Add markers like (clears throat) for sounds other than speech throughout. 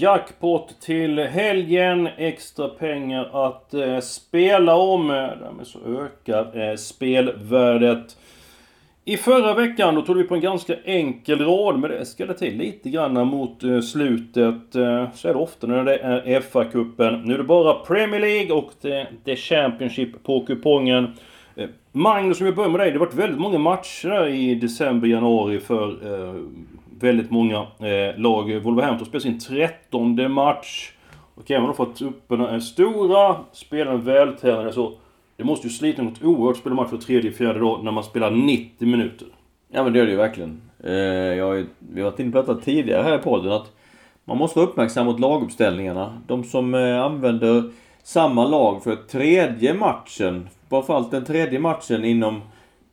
Jackpot till helgen. Extra pengar att eh, spela om. Därmed så ökar eh, spelvärdet. I förra veckan då tog vi på en ganska enkel rad, men det ska det till lite grann mot eh, slutet. Eh, så är det ofta när det är FA-cupen. Nu är det bara Premier League och det, det är Championship på kupongen. Eh, Magnus, om vi börjar med dig. Det har varit väldigt många matcher i december, januari för eh, väldigt många eh, lag. Wolverhampton spelar sin trettonde match. Och även om de fått upp en eh, stora, spelarna vältränade så... Det måste ju slita något oerhört att spela match för tredje, fjärde dag när man spelar 90 minuter. Ja men det gör det ju verkligen. Eh, jag har ju, vi har varit inne på detta tidigare här i podden att man måste vara uppmärksam mot laguppställningarna. De som eh, använder samma lag för tredje matchen, framförallt den tredje matchen inom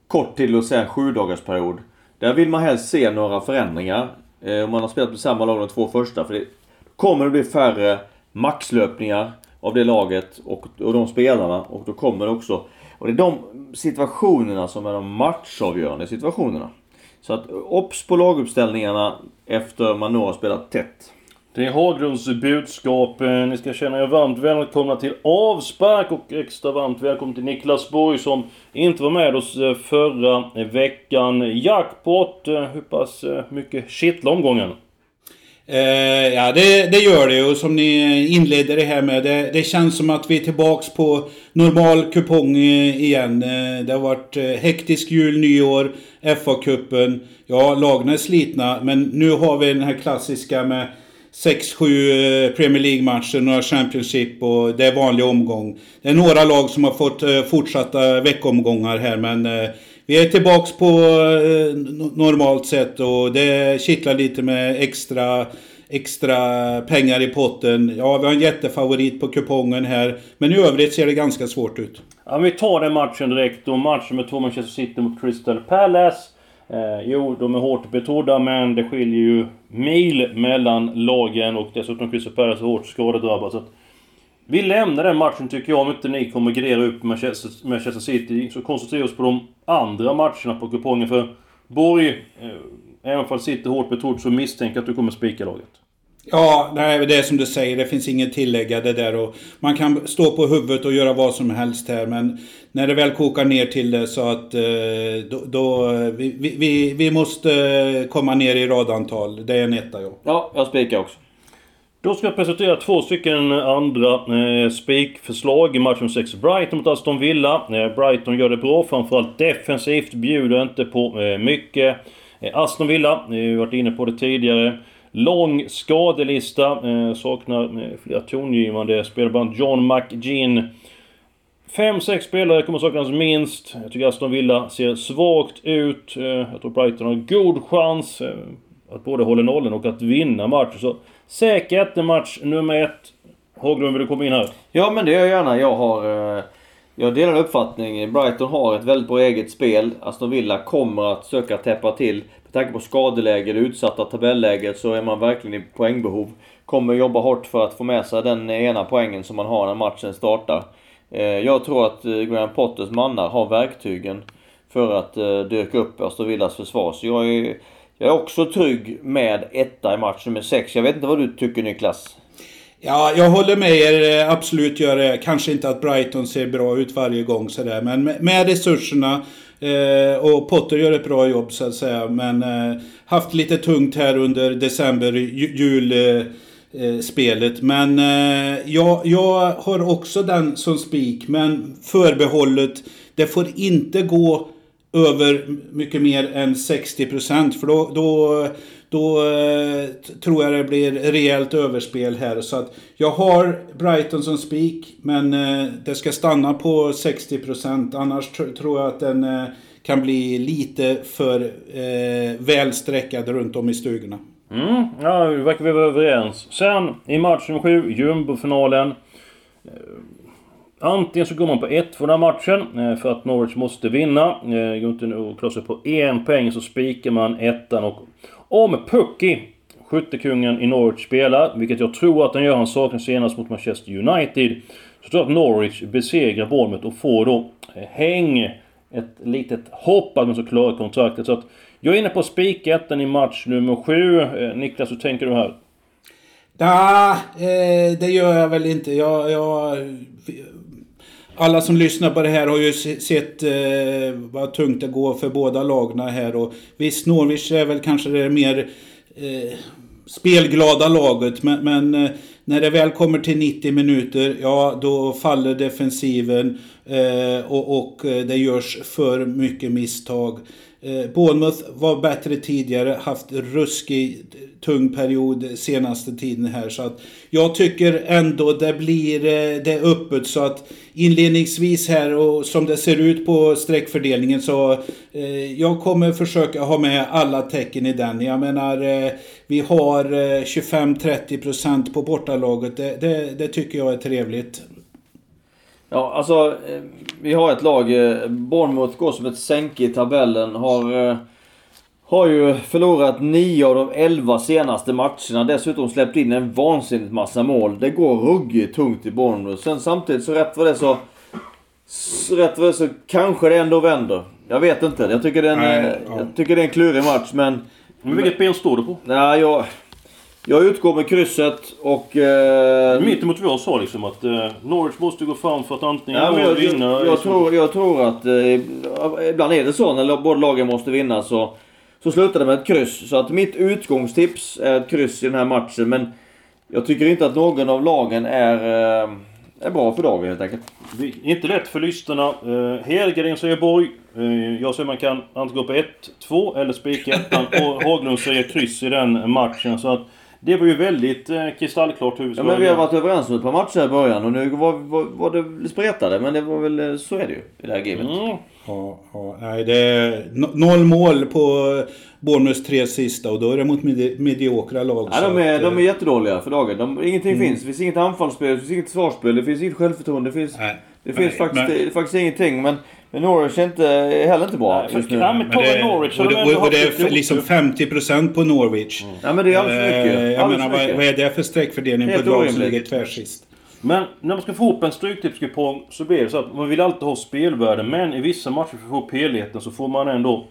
kort till och säga sju dagars period. Där vill man helst se några förändringar. Eh, om man har spelat med samma lag de två första. För det kommer det bli färre maxlöpningar av det laget och, och de spelarna. Och då kommer det också... Och det är de situationerna som är de matchavgörande situationerna. Så att eh, obs på laguppställningarna efter man nu har spelat tätt. Det är Haglunds budskap. Eh, ni ska känna er varmt välkomna till avspark och extra varmt välkommen till Niklas Borg som inte var med oss eh, förra veckan. Jackpot, eh, hur pass mycket kittlar omgången? Eh, ja, det, det gör det. Och som ni inledde det här med. Det, det känns som att vi är tillbaks på normal kupong igen. Det har varit hektisk jul, nyår, FA-cupen. Ja, lagen är slitna. Men nu har vi den här klassiska med 6-7 eh, Premier League-matcher, några Championship och det är vanlig omgång. Det är några lag som har fått eh, fortsatta veckomgångar här men eh, vi är tillbaks på normalt sätt och det kittlar lite med extra extra pengar i potten. Ja, vi har en jättefavorit på kupongen här. Men i övrigt ser det ganska svårt ut. Ja, vi tar den matchen direkt då. Matchen med två Manchester City mot Crystal Palace. Eh, jo, de är hårt betrodda men det skiljer ju mil mellan lagen och dessutom Crystal Palace är hårt skadedrabbad. Så att vi lämnar den matchen tycker jag om inte ni kommer gradera upp Manchester, Manchester City. Så koncentrerar vi oss på de andra matcherna på kupongen. För Borg, eh, även om City är hårt betrodd så misstänker jag att du kommer spika laget. Ja, nej, det är som du säger. Det finns inget tillägga det där. Och man kan stå på huvudet och göra vad som helst här. Men när det väl kokar ner till det så att eh, då, då vi, vi, vi måste komma ner i radantal. Det är en etta ja. Ja, jag spikar också. Då ska jag presentera två stycken andra eh, spikförslag i matchen 6 Brighton mot Aston Villa. Eh, Brighton gör det bra, framförallt defensivt, bjuder inte på eh, mycket. Eh, Aston Villa, eh, vi har varit inne på det tidigare. Lång skadelista, eh, saknar eh, flera tongivande spelare, bland annat John McGinn. Fem, sex spelare kommer saknas minst. Jag tycker Aston Villa ser svagt ut. Eh, Jag tror Brighton har en god chans eh, att både hålla nollen och att vinna matchen. Så säkert match nummer ett. Haglund, vill du komma in här? Ja men det gör jag gärna. Jag har... eh, Jag delar uppfattning. Brighton har ett väldigt bra eget spel. Aston Villa kommer att söka täppa till. Med tanke på skadeläge, det utsatta tabelläget så är man verkligen i poängbehov. Kommer jobba hårt för att få med sig den ena poängen som man har när matchen startar. Eh, jag tror att eh, Graham Potters mannar har verktygen för att eh, dyka upp Aston Villas försvar. Så jag är, jag är också trygg med etta i match nummer 6. Jag vet inte vad du tycker Niklas? Ja, jag håller med er. Absolut gör det. Kanske inte att Brighton ser bra ut varje gång sådär. Men med resurserna. Eh, och Potter gör ett bra jobb så att säga. Men eh, haft lite tungt här under december, ju, jul... Eh, eh, spelet. Men eh, jag, jag har också den som spik. Men förbehållet, det får inte gå över mycket mer än 60% för då, då, då eh, tror jag det blir rejält överspel här. Så att jag har Brighton som spik men eh, det ska stanna på 60% annars tr- tror jag att den eh, kan bli lite för eh, välsträckad runt om i stugorna. Mm, ja, vi verkar vi vara överens. Sen i match nummer 7, jumbofinalen. Antingen så går man på 1 för den här matchen eh, för att Norwich måste vinna. Eh, går inte att klara sig på en poäng så spikar man ettan och... Om Pucky, skyttekungen i Norwich, spelar, vilket jag tror att han gör, han saknas senast mot Manchester United. Så tror jag att Norwich besegrar Bournemouth och får då eh, häng. Ett litet hopp att man ska klara kontraktet. Så att jag är inne på spiketten i match nummer 7. Niklas, hur tänker du här? Ja, eh, det gör jag väl inte. Jag, jag, alla som lyssnar på det här har ju sett eh, vad tungt det går för båda lagna här. Och visst, Norwich är väl kanske det mer eh, spelglada laget. Men, men eh, när det väl kommer till 90 minuter, ja då faller defensiven. Eh, och, och eh, det görs för mycket misstag. Eh, Bournemouth var bättre tidigare, haft ruskig tung period senaste tiden här. Så att jag tycker ändå det blir eh, det öppet så att inledningsvis här och som det ser ut på streckfördelningen så eh, jag kommer försöka ha med alla tecken i den. Jag menar eh, vi har eh, 25-30% på bortalaget. Det, det, det tycker jag är trevligt. Ja, alltså eh, vi har ett lag. Eh, Bournemouth går som ett sänke i tabellen. Har, eh, har ju förlorat 9 av de 11 senaste matcherna. Dessutom släppt in en vansinnigt massa mål. Det går ruggigt tungt i Bournemouth. Sen samtidigt så rätt vad det så... Rätt vad det så kanske det ändå vänder. Jag vet inte. Jag tycker det är en, Nej, ja. jag tycker det är en klurig match men... Men vilket ben står du på? Nej, jag... Jag utgår med krysset och... Eh, Mitt emot vad jag sa liksom att eh, Norwich måste gå fram för att antingen ja, jag, vinna... Jag, jag, tror, jag tror att eh, ibland är det så när båda lagen måste vinna så, så slutar det med ett kryss. Så att mitt utgångstips är ett kryss i den här matchen. Men jag tycker inte att någon av lagen är, eh, är bra för dagen helt enkelt. Det är inte lätt för lyssnarna. Eh, Helgardin säger Borg. Eh, jag säger man kan antingen gå på 1, 2 eller spika ettan. och Haglund säger kryss i den matchen. Så att det var ju väldigt eh, kristallklart hur vi Ja men vi har varit överens om ett par matcher i början och nu var, var, var det spretade men det var väl eh, så är det ju i det här gamet. Mm. Ja, ja, nej det är noll mål på Bournemouths tre sista och då är det mot medi mediokra lag. Ja, de, är, att, de är jättedåliga för dagen. De, ingenting mm. finns. Det finns inget anfallsspel, det finns inget försvarsspel, det finns inget självförtroende. Det finns, nej, det finns nej, faktiskt, men, det, faktiskt ingenting. Men men Norwich är inte, heller inte bra just nu. Ja, men det, Norwich och, det, och, och det är liksom 50% på Norwich. Mm. Ja men det är alldeles för mycket. Eh, jag menar, vad, vad, är det för streckfördelning på ett lag som ligger tvärsist? Men när man ska få ihop en stryktipskupong så blir det så att man vill alltid ha spelvärde. Men i vissa matcher för att få upp helheten så får man ändå...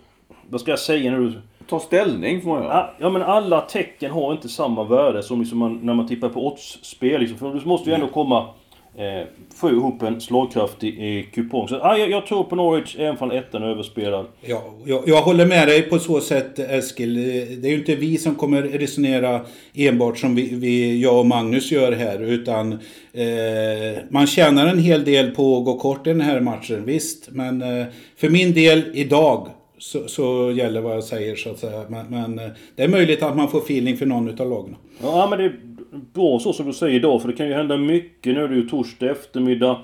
Vad ska jag säga nu? Ta ställning får man göra. Ja men alla tecken har inte samma värde som liksom man, när man tippar på oddsspel. Liksom. För det måste ju ändå komma eh, få ihop en slagkraftig eh, kupong. Så ah, jag, jag tror på Norwich, även om ettan är överspelad. Ja, jag, jag håller med dig på så sätt Eskil. Det är ju inte vi som kommer resonera enbart som vi, vi jag och Magnus gör här. Utan eh, man tjänar en hel del på att gå kort i den här matchen, visst. Men eh, för min del idag så, så, gäller vad jag säger så att säga. Men, men, eh, det är möjligt att man får feeling för någon utav lagen. Ja men det bra så som du säger idag för det kan ju hända mycket. Nu är det ju torsdag eftermiddag.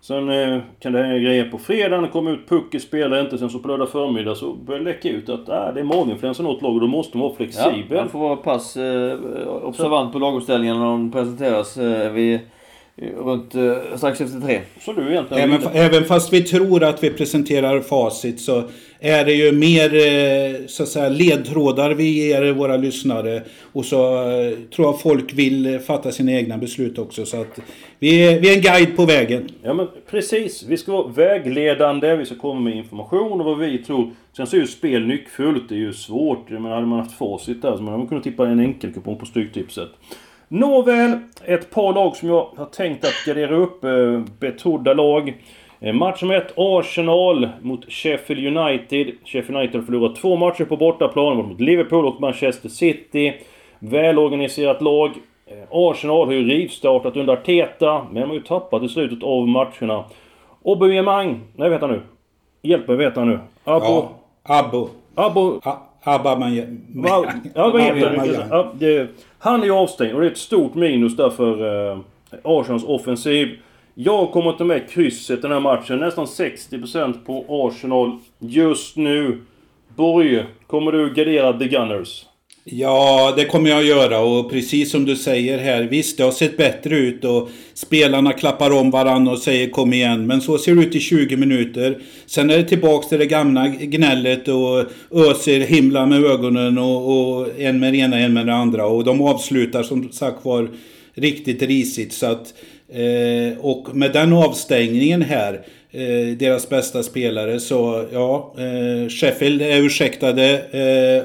Sen eh, kan det hända grejer på fredagen, kommer ut pucken, spelar inte. Sen så på lördag förmiddag så börjar det läcka ut att äh, det är maginfluensa något lag och då måste man vara flexibel. Ja, man får vara pass eh, observant på laguppställningarna när de presenteras. Eh, vid runt eh, strax efter tre. Så du egentligen även, även fast vi tror att vi presenterar facit så är det ju mer eh, så att säga, ledtrådar vi ger våra lyssnare. Och så eh, tror jag folk vill fatta sina egna beslut också. Så att vi är, vi är en guide på vägen. Ja men precis. Vi ska vara vägledande. Vi ska komma med information och vad vi tror. Sen så är ju spel nyckfullt. Det är ju svårt. Men hade man haft facit där så man hade man kunnat tippa en enkelkupong på Stryktipset. Nåväl, ett par lag som jag har tänkt att gardera upp. Eh, betrodda lag. Eh, match nummer ett, Arsenal mot Sheffield United. Sheffield United har förlorat två matcher på bortaplan mot Liverpool och Manchester City. Välorganiserat lag. Eh, Arsenal har ju rivstartat under Arteta, men de har ju tappat i slutet av matcherna. Aubameyang, nej vad heter han nu? Hjälp mig, vad heter han nu? Abo... Ja, Abo. Abo... Abba man, Ja, vad heter han? Ja, det, han är ju avstängd och det är ett stort minus där för eh, Arsenals offensiv. Jag kommer inte med krysset den här matchen. Nästan 60% på Arsenal just nu. Borg, kommer du gardera The Gunners? Ja, det kommer jag att göra och precis som du säger här, visst det har sett bättre ut och spelarna klappar om varandra och säger kom igen. Men så ser det ut i 20 minuter. Sen är det tillbaks till det gamla gnället och öser himla med ögonen och, och en med det ena, en med det andra. Och de avslutar som sagt var riktigt risigt. Så att Eh, och med den avstängningen här, eh, deras bästa spelare, så ja, eh, Sheffield är ursäktade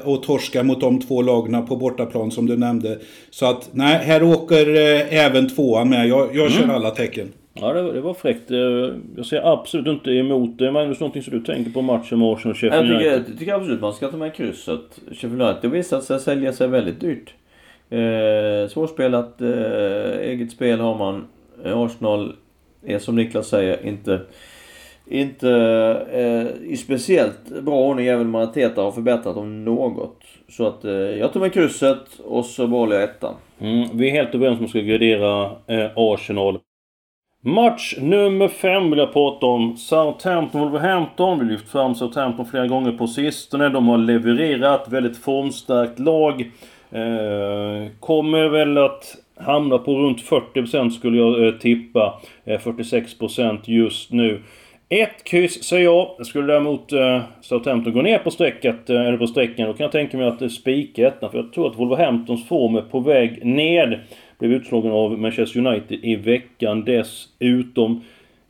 eh, och torska mot de två lagen på bortaplan som du nämnde. Så att nej, här åker eh, även tvåan med. Jag, jag kör Mm. alla tecken. Ja, det, det var fräckt. Eh, Jag ser absolut inte emot det. Magnus, någonting som du tänker på matchen med Arsenal och Sheffield tycker, United? jag tycker absolut man ska ta med krysset. Sheffield United har visat sig sälja sig väldigt dyrt. Eh, svårspelat eh, eget spel har man. Arsenal är som Niklas säger inte inte eh, i speciellt bra ordning även om Arteta har förbättrat dem något. Så att eh, jag tar med krysset och så behåller jag ettan. Mm, vi är helt överens om att ska gradera eh, Arsenal. Match nummer fem vill jag prata om. Southampton-Wolverhampton. Vi har lyft fram Southampton flera gånger på sistone. De har levererat. Väldigt formstarkt lag. Eh, kommer väl att hamna på runt 40% skulle jag eh, tippa. Eh, 46% just nu. Ett kryss säger jag. Skulle däremot eh, Southampton gå ner på strecket, eh, eller på strecken, då kan jag tänka mig att eh, spika ettan. För jag tror att Wolverhamptons form är på väg ned. Blev utslagen av Manchester United i veckan dessutom.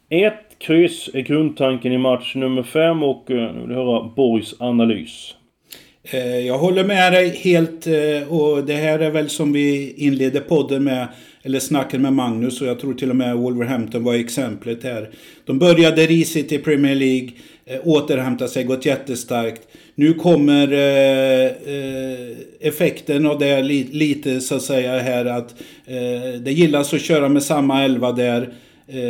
Ett kryss är grundtanken i match nummer fem och eh, nu vill jag höra Borgs analys. Eh, jag håller med dig helt eh, och det här är väl som vi inledde podden med, eller snacken med Magnus och jag tror till och med Wolverhampton var exemplet här. De började risigt i Premier League, eh, återhämtat sig, gått jättestarkt. Nu kommer eh, eh, effekten av det li, lite så att säga här att eh, det gillas att köra med samma elva där. Eh,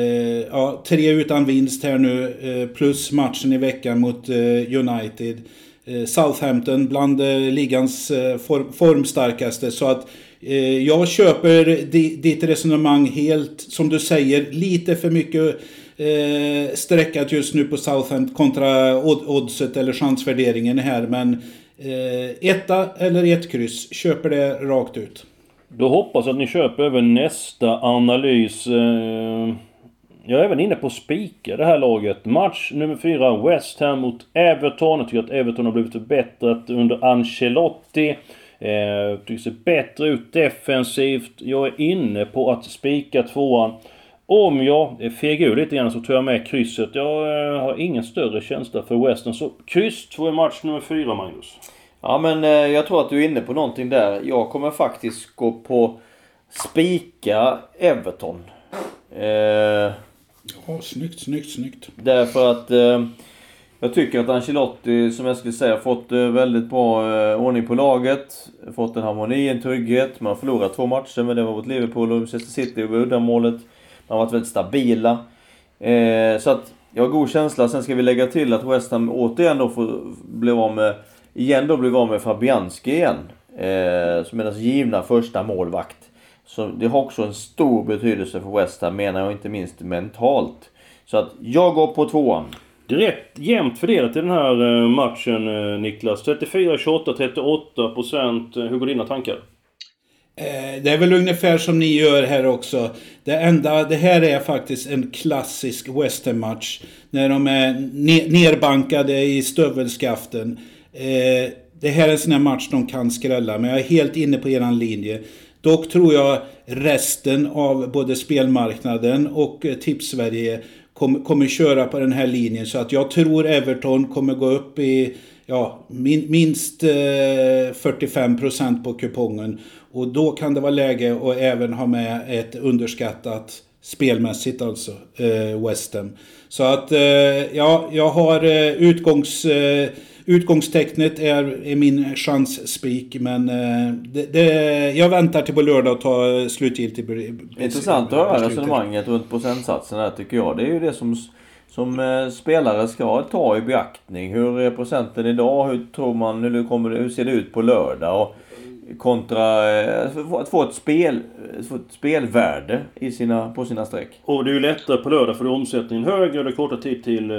ja, tre utan vinst här nu, eh, plus matchen i veckan mot eh, United. Eh, Southampton bland eh, ligans eh, form, formstarkaste. Så att eh, Eh, jag köper ditt resonemang helt, som du säger, lite för mycket eh, sträckat just nu på Southend kontra oddset eller chansvärderingen här. Men eh, etta eller ett kryss, köper det rakt ut. Då hoppas jag att ni köper även nästa analys. Eh, Jag är även inne på att spika det här laget. Match nummer fyra, West Ham mot Everton. Jag tycker att Everton har blivit förbättrat under Ancelotti. Eh, tycker ser bättre ut defensivt. Jag är inne på att spika tvåan. Om jag fegar ur lite grann så tar jag med krysset. Jag eh, har ingen större känsla för Western. Så kryss två i match nummer fyra, Magnus. Ja men eh, jag tror att du är inne på någonting där. Jag kommer faktiskt gå på spika Everton. Eh, Ja, snyggt, snyggt, snyggt. därför att eh, jag tycker att Ancelotti, som jag skulle säga, har fått eh, väldigt bra eh, ordning på laget. Fått en harmoni, en trygghet. Man har förlorat två matcher, men det var mot Liverpool och Manchester City och uddamålet. Man har varit väldigt stabila. Eh, så att jag har god känsla. Sen ska vi lägga till att West Ham återigen då får bli av med... Igen då blev av med Fabianski igen. Eh, som är deras givna första målvakt. Så det har också en stor betydelse för West Ham menar jag, inte minst mentalt. Så att jag går på tvåan. Det är rätt jämnt fördelat i den här eh, matchen eh, Niklas. 34, 28, 38 procent. Eh, hur går dina tankar? Det är väl ungefär som ni gör här också. Det enda, det här är faktiskt en klassisk westernmatch. När de är nerbankade i stövelskaften. Det här är en sån här match de kan skrälla, men jag är helt inne på eran linje. Dock tror jag resten av både spelmarknaden och eh, Tipssverige kommer, kommer köra på den här linjen. Så att jag tror Everton kommer gå upp i ja, min, minst eh, 45% på kupongen. Och då kan det vara läge att även ha med ett underskattat spelmässigt alltså, eh, West Ham. Så att eh, ja, jag har eh, utgångs... Eh, Utgångstecknet är, är min chansspik men eh, det, det, jag väntar till på lördag och tar slutgiltigt Intressant att höra resonemanget runt procentsatsen här tycker jag. Det är ju det som, som eh, spelare ska ta i beaktning. Hur är procenten idag? Hur tror man, hur, kommer det, hur ser det ut på lördag? Och kontra eh, att få ett, spel, få ett spelvärde i sina, på sina streck. Och det är ju lättare på lördag för då är omsättningen högre och det är kortare tid till, eh,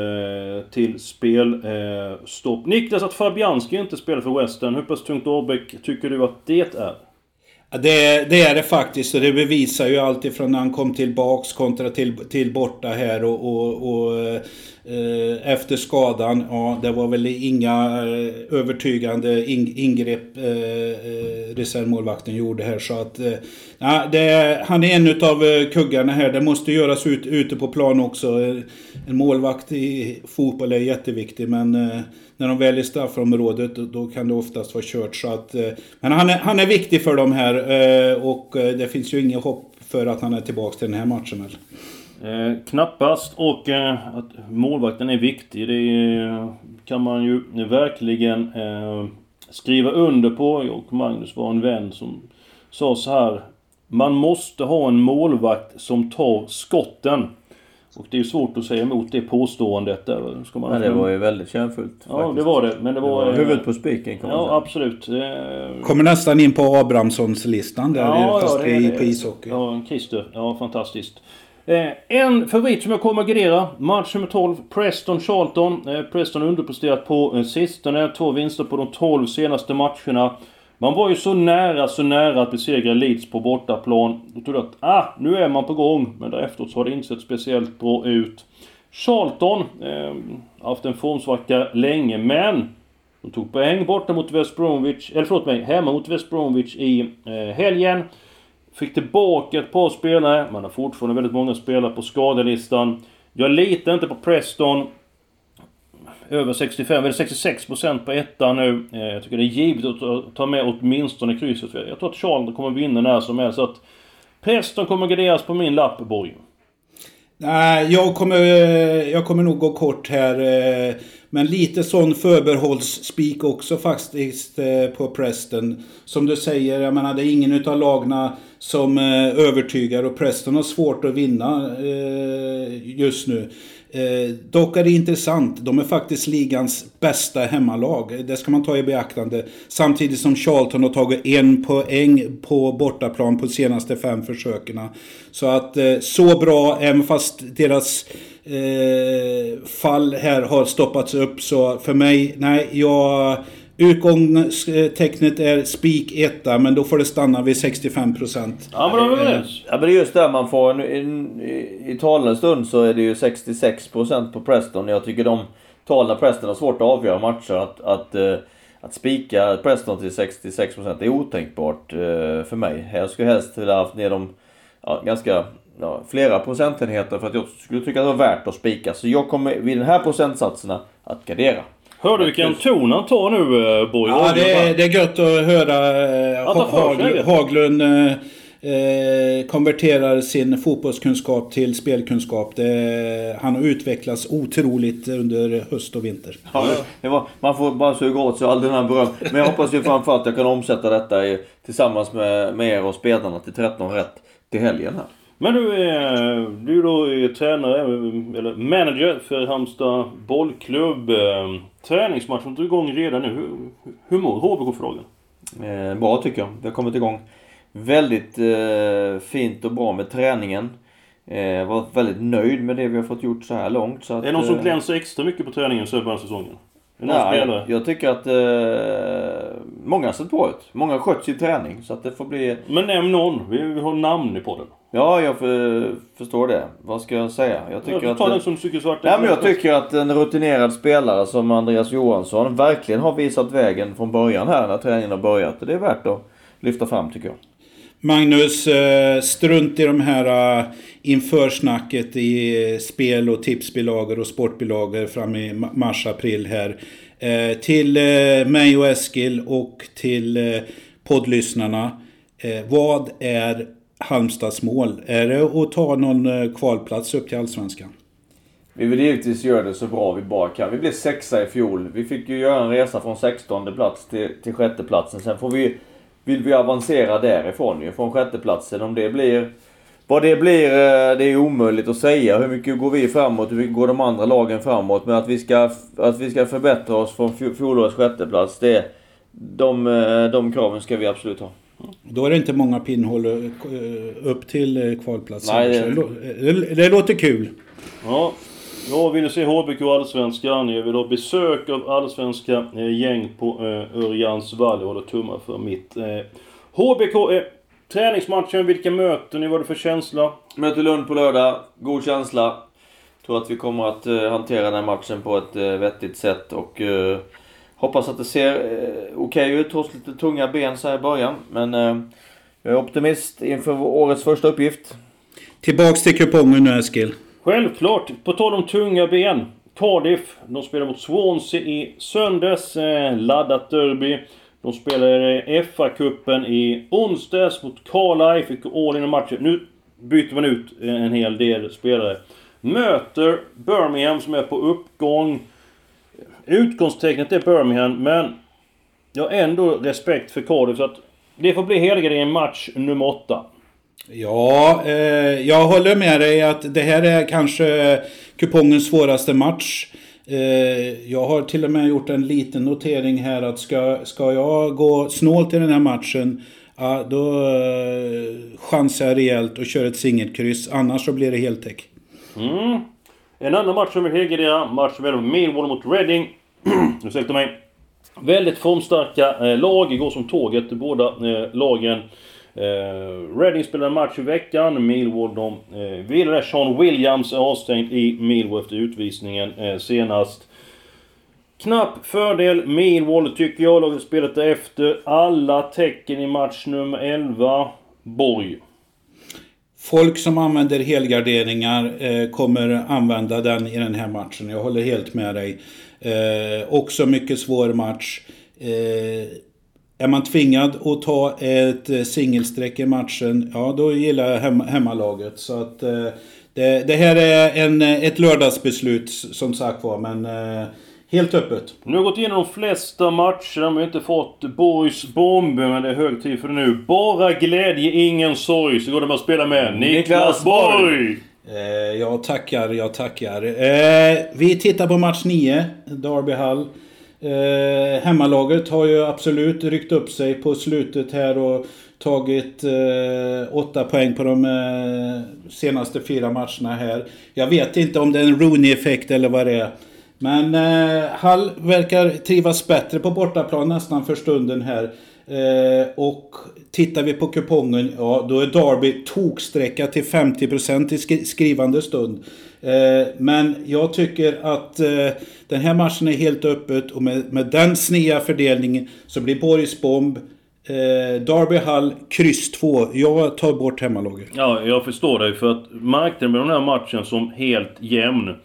till spelstopp. Niklas, att Fabianski inte spelar för Western, hur pass tungt Årbäck tycker du att det är? Ja, det, det är det faktiskt och det bevisar ju allt ifrån när han kom tillbaks kontra till, till borta här och, och, och Eh, Eh, efter skadan, ja det var väl inga eh, övertygande ingrepp eh, reservmålvakten gjorde här. Så att, ja, det, han är en utav kuggarna här. Det måste göras ut, ute på plan också. En målvakt i fotboll är jätteviktig men när de väl är i straffområdet då kan det oftast vara kört. Så att, men han är, han är viktig för dem här och det finns ju inget hopp för att han är tillbaka till den här matchen. Eller? Eh, knappast och eh, att målvakten är viktig det eh, kan man ju verkligen eh, skriva under på. Och Magnus var en vän som sa så här. Man måste ha en målvakt som tar skotten. Och det är svårt att säga emot det påståendet. Där. Ska man ja, det var ju väldigt kärnfullt. Ja, faktiskt. det var det. Men det var... Det var huvudet på spiken kan man ja, säga. absolut. Eh, Kommer nästan in på Abrahamssons-listan där, ja, fast ja, det, i, på ishockey. Ja, Christer. Ja, fantastiskt. Eh, en favorit som jag kommer att gardera. Match nummer 12, Preston-Charlton. Eh, Preston har underpresterat på eh, sistone. Två vinster på de 12 senaste matcherna. Man var ju så nära, så nära att besegra Leeds på bortaplan. Då trodde jag att ah, nu är man på gång. Men därefter så har det inte sett speciellt bra ut. Charlton, eh, haft en formsvacka länge, men de tog poäng borta mot West Bromwich, eller förlåt mig, hemma mot West Bromwich i eh, helgen. Fick tillbaka ett par spelare. Man har fortfarande väldigt många spelare på skadelistan. Jag litar inte på Preston. Över 65, eller 66% på ettan nu. Eh, jag tycker det är givet att ta med åtminstone krysset. Jag tror att Charlton kommer vinna när som helst. Så att Preston kommer garderas på min lapp, Borg. Nej, jag kommer, jag kommer nog gå kort här. Eh, men lite sån förbehållsspik också faktiskt eh, på Preston. Som du säger, jag menar det är ingen utav lagna som eh, övertygar och Preston har svårt att vinna just nu. Eh, dock är det intressant, de är faktiskt ligans bästa hemmalag. Det ska man ta i beaktande. Samtidigt som Charlton har tagit en poäng på bortaplan på senaste fem försöken. Så att eh, så bra, även fast deras eh, fall här har stoppats upp. Så för mig, nej, jag... Utgångstecknet är spik etta, men då får det stanna vid 65 procent. Ja, men då är vi överens. Ja, men det är just där man får... En, en, I talande stund så är det ju 66 procent på Preston. Jag tycker de talen Preston har svårt att avgöra matcher. Att, att, eh, att spika Preston till 66 procent är otänkbart eh, för mig. Jag skulle helst vilja haft ner dem ja, ganska ja, flera procentenheter för att jag skulle tycka att det var värt att spika. Så jag kommer vid den här procentsatserna att gardera. Hörde du vilken ton han tar nu eh, Borg? Ja, det är, det är gött att höra eh, Hag, Haglund eh, eh, konverterar sin fotbollskunskap till spelkunskap. Det, han har utvecklats otroligt under höst och vinter. Ja, var, man får bara suga åt sig all den här beröm. Men jag hoppas ju framförallt att jag kan omsätta detta i, tillsammans med, med er och spelarna till 13 rätt till helgen här. Men du är, du är då tränare, eller manager för Halmstad bollklubb. Eh, träningsmatchen är igång redan nu. Hur, hur mår HBK för dagen? Eh, bra tycker jag. Vi har kommit igång väldigt eh, fint och bra med träningen. Eh, varit väldigt nöjd med det vi har fått gjort så här långt. Så att, är det någon som eh, glänser extra mycket på träningen så början säsongen? Nej, jag, jag, tycker att eh, många har sett bra ut. Många har skött sin träning. Så att det får bli... Men nämn någon. Vi, vi har namn i podden. Ja, jag för, förstår det. Vad ska jag säga? Jag tycker ja, att... den som Nej, men jag tycker att en rutinerad spelare som Andreas Johansson verkligen har visat vägen från början här när träningen har börjat. Det är värt att lyfta fram tycker jag. Magnus, eh, strunt i de här eh, införsnacket i spel och tipsbilagor och sportbilagor fram i mars-april här. Eh, till mig och Eskil och till poddlyssnarna. Vad är Halmstads mål? Är det att ta någon eh, kvalplats upp till Allsvenskan? Vi vill givetvis göra det så bra vi bara kan. Vi blev sexa i fjol. Vi fick ju göra en resa från 16 plats till, till sjätte platsen. Sen får vi vill vi avancera därifrån ju, från sjätteplatsen. Om det blir... Vad det blir, eh, det är omöjligt att säga. Hur mycket går vi framåt? Hur mycket går de andra lagen framåt? Men att vi ska, att vi ska förbättra oss från fjolårets sjätteplats, det, de, eh, de kraven ska vi absolut ha. Då är det inte många pinnhål eh, upp till kvalplatsen. Nej, det... Det, det låter kul. Ja, jag vill se HBK Allsvenskan. Jag vill ha besök av allsvenska eh, gäng på eh, Örjansvall. Jag håller tummar för mitt. Eh, HBK, eh, träningsmatchen, vilka möten ni? Vad är det för känsla? Möter Lund på lördag. God känsla. tror att vi kommer att hantera den här matchen på ett vettigt sätt och hoppas att det ser uh, okej okay ut trots lite tunga ben så här i början. Men jag är optimist inför årets första uppgift. Tillbaks till kupongen nu Eskil. Självklart. På tal om tunga ben. Cardiff, de spelar mot Swansea i söndags. Eh, laddat derby. De spelade FA-cupen i onsdags mot Carlisle. Fick all in i matchen. Nu byter man ut en hel del spelare. Möter Birmingham som är på uppgång. Utgångstecknet är Birmingham, men jag har ändå respekt för Cardiff. Så att det får bli helgardering match nummer åtta. Ja, eh, jag håller med dig att det här är kanske kupongens svåraste match. Eh, jag har till och med gjort en liten notering här att ska, ska jag gå snålt i den här matchen Ja, då eh, chansar jag rejält och kör ett singelkryss. Annars så blir det heltäck. Mm. En annan match som vi helgardera. Match mellan Millwall mot Reading. (clears throat) Ursäkta mig. Väldigt formstarka eh, lag. Går som tåget båda eh, lagen. Eh, Reading spelade en match i veckan. Millwall de eh, ville Sean Williams är avstängd i Millwall efter utvisningen eh, senast. Knapp fördel Millwall tycker jag. Laget spelet efter. Alla tecken i match nummer 11. Borg. Folk som använder helgarderingar eh, kommer använda den i den här matchen. Jag håller helt med dig. Eh, också mycket svår match. Eh, är man tvingad att ta ett eh, singelsträck i matchen, ja då gillar jag hem, hemmalaget. Så att eh, det, det, här är en, ett lördagsbeslut som sagt var, men eh, helt öppet. Nu har gått igenom de flesta matcher, de har inte fått Borgs bomber, men det är hög tid för det nu. Bara glädje, ingen sorg, så går det med att spela med Niklas Borg! Eh, Eh, jag tackar, jag tackar. Eh, vi tittar på match 9, Derby Hall. Eh, hemmalaget har ju absolut ryckt upp sig på slutet här och tagit eh, åtta poäng på de eh, senaste fyra matcherna här. Jag vet inte om det är en Rooney-effekt eller vad det är. Men eh, Hall verkar trivas bättre på bortaplan nästan för stunden här. Eh, och tittar vi på kupongen, ja då är Derby toksträcka till 50% i sk skrivande stund. Eh, men jag tycker att eh, den här matchen är helt öppet och med, med den snea fördelningen så blir Boris Bomb Eh, Derby Hall, kryss 2. Jag tar bort hemmalaget. Ja, jag förstår dig. För att marknaden med den här matchen som helt jämn.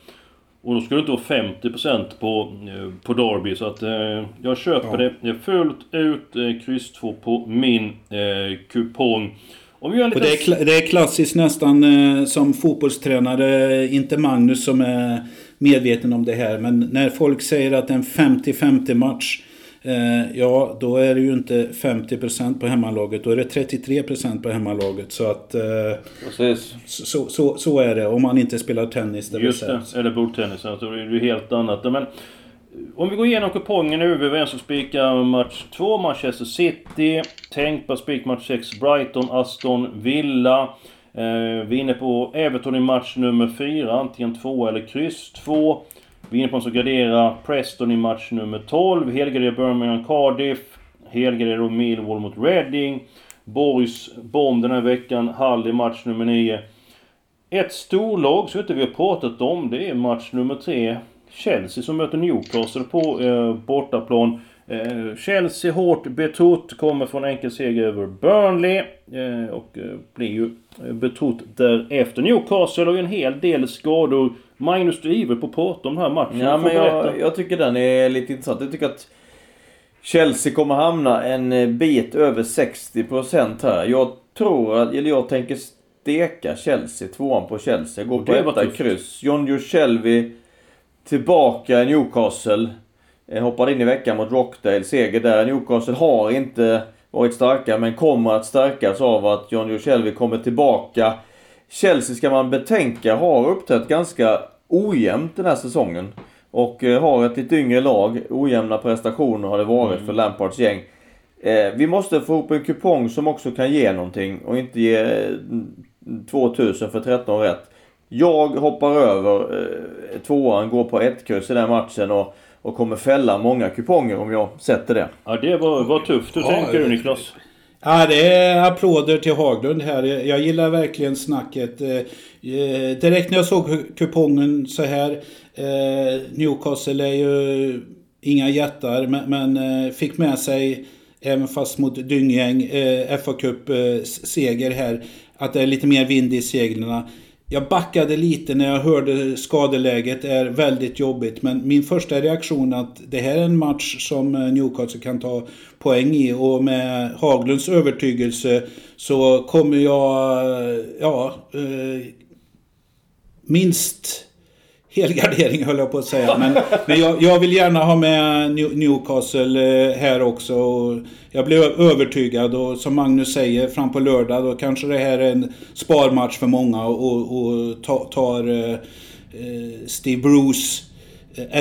Och då ska det inte vara 50% på, eh, på Derby. Så att eh, jag köper ja. det fullt ut. Eh, kryss 2 på min eh, kupong. Om vi lite... och det, är, det är klassiskt nästan eh, som fotbollstränare, inte Magnus som är medveten om det här. Men när folk säger att en 50-50 match. Eh, ja, då är det ju inte 50% på hemmalaget. Då är det 33% på hemmalaget. Så att... Eh, så, så, så, är det om man inte spelar tennis. Det Just det, eller bordtennis. Är det ju helt annat. Men, om vi går igenom kupongen nu. Vi är överens om spika match 2, Manchester City. Tänkbar spik match 6, Brighton, Aston Villa. Eh, vi är inne på Everton i match nummer 4, antingen 2 eller kryss 2. Vi är inne på att gradera Preston i match nummer 12. Helgardera Birmingham Cardiff. Helgardera Millwall mot Reading. Borgs bomb den här veckan. Hull i match nummer 9. Ett storlag som inte vi har pratat om, det är match nummer 3. Chelsea som möter Newcastle på eh, bortaplan. Eh, Chelsea hårt betrott, kommer från enkel seger över Burnley. Eh, och eh, blir ju eh, betrott därefter. Newcastle har ju en hel del skador. Magnus, du är ivrig på att prata om den här matchen. Ja, men jag, jag, tycker den är lite intressant. Jag tycker att Chelsea kommer hamna en eh, bit över 60% här. Jag tror att, eller jag tänker steka Chelsea, tvåan på Chelsea. Gå på etta kryss. John Jushelvi tillbaka i Newcastle. Eh, hoppade in i veckan mot Rockdale. Seger där. Newcastle har inte varit starka men kommer att stärkas av att John Joe kommer tillbaka. Chelsea ska man betänka har uppträtt ganska ojämnt den här säsongen. Och eh, har ett lite yngre lag. Ojämna prestationer har det varit mm. för Lampards gäng. Eh, vi måste få ihop en kupong som också kan ge någonting och inte ge 2000 för 13 rätt. Jag hoppar över eh, tvåan, går på ett kryss i den matchen och, och kommer fälla många kuponger om jag sätter det. Ja, det var, var tufft. Hur ja, tänker du Niklas? Ja, det är applåder till Haglund här. Jag gillar verkligen snacket. Eh, eh direkt när jag såg kupongen så här. Eh, Newcastle är ju inga jättar, men, men eh, fick med sig, även fast mot dynggäng, eh, FA Cup-seger här. Att det är lite mer vind i seglen. Jag backade lite när jag hörde skadeläget är väldigt jobbigt. Men min första reaktion att det här är en match som eh, Newcastle kan ta poäng i. Och med Haglunds övertygelse så kommer jag, eh, ja, eh, minst helgardering höll jag på att säga. Men, men jag, jag, vill gärna ha med Newcastle eh, här också. Och jag blev övertygad och som Magnus säger, fram på lördag då kanske det här är en sparmatch för många och, och tar eh, eh, Steve Bruce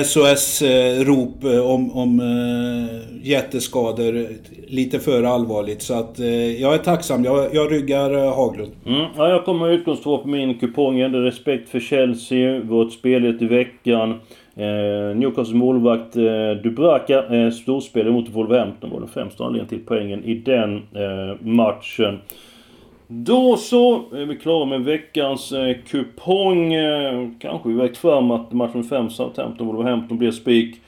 SOS-rop eh, eh, om, om eh, jätteskador lite för allvarligt. Så att jag är tacksam. Jag, jag ryggar Haglund. Mm. Ja, jag kommer utgångspunkt på min kupong. Ändå respekt för Chelsea, vårt spel i veckan. Eh, Newcastles målvakt eh, Dubraka eh, storspelare mot Wolverhampton var den främsta anledningen till poängen i den eh, matchen. Då så är vi klara med veckans eh, kupong. Eh, kanske vi vägt fram att matchen 5 Southampton Wolverhampton blir spik.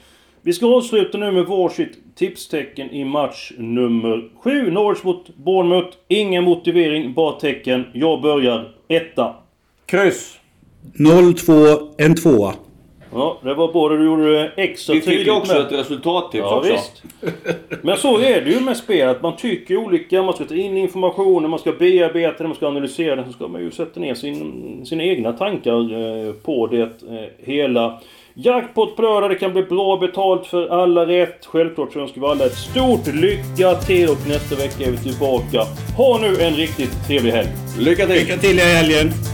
Vi ska avsluta nu med varsitt tipstecken i match nummer 7. Norwich mot Bournemouth. Ingen motivering, bara tecken. Jag börjar etta. Kryss. 0-2, en tvåa. Ja, det var bra. Du gjorde det extra Vi fick också med. ett resultattips ja, också. Visst. Men så är det ju med spel. Att man tycker olika. Man ska ta in informationen, man ska bearbeta den, man ska analysera den. Så ska man ju sätta ner sin, sina egna tankar eh, på det eh, hela. Jackpot på lördag. Det kan bli bra betalt för alla rätt. Självklart så önskar vi alla ett stort lycka till och nästa vecka är vi tillbaka. Ha nu en riktigt trevlig helg. Lycka till! Lycka till i helgen!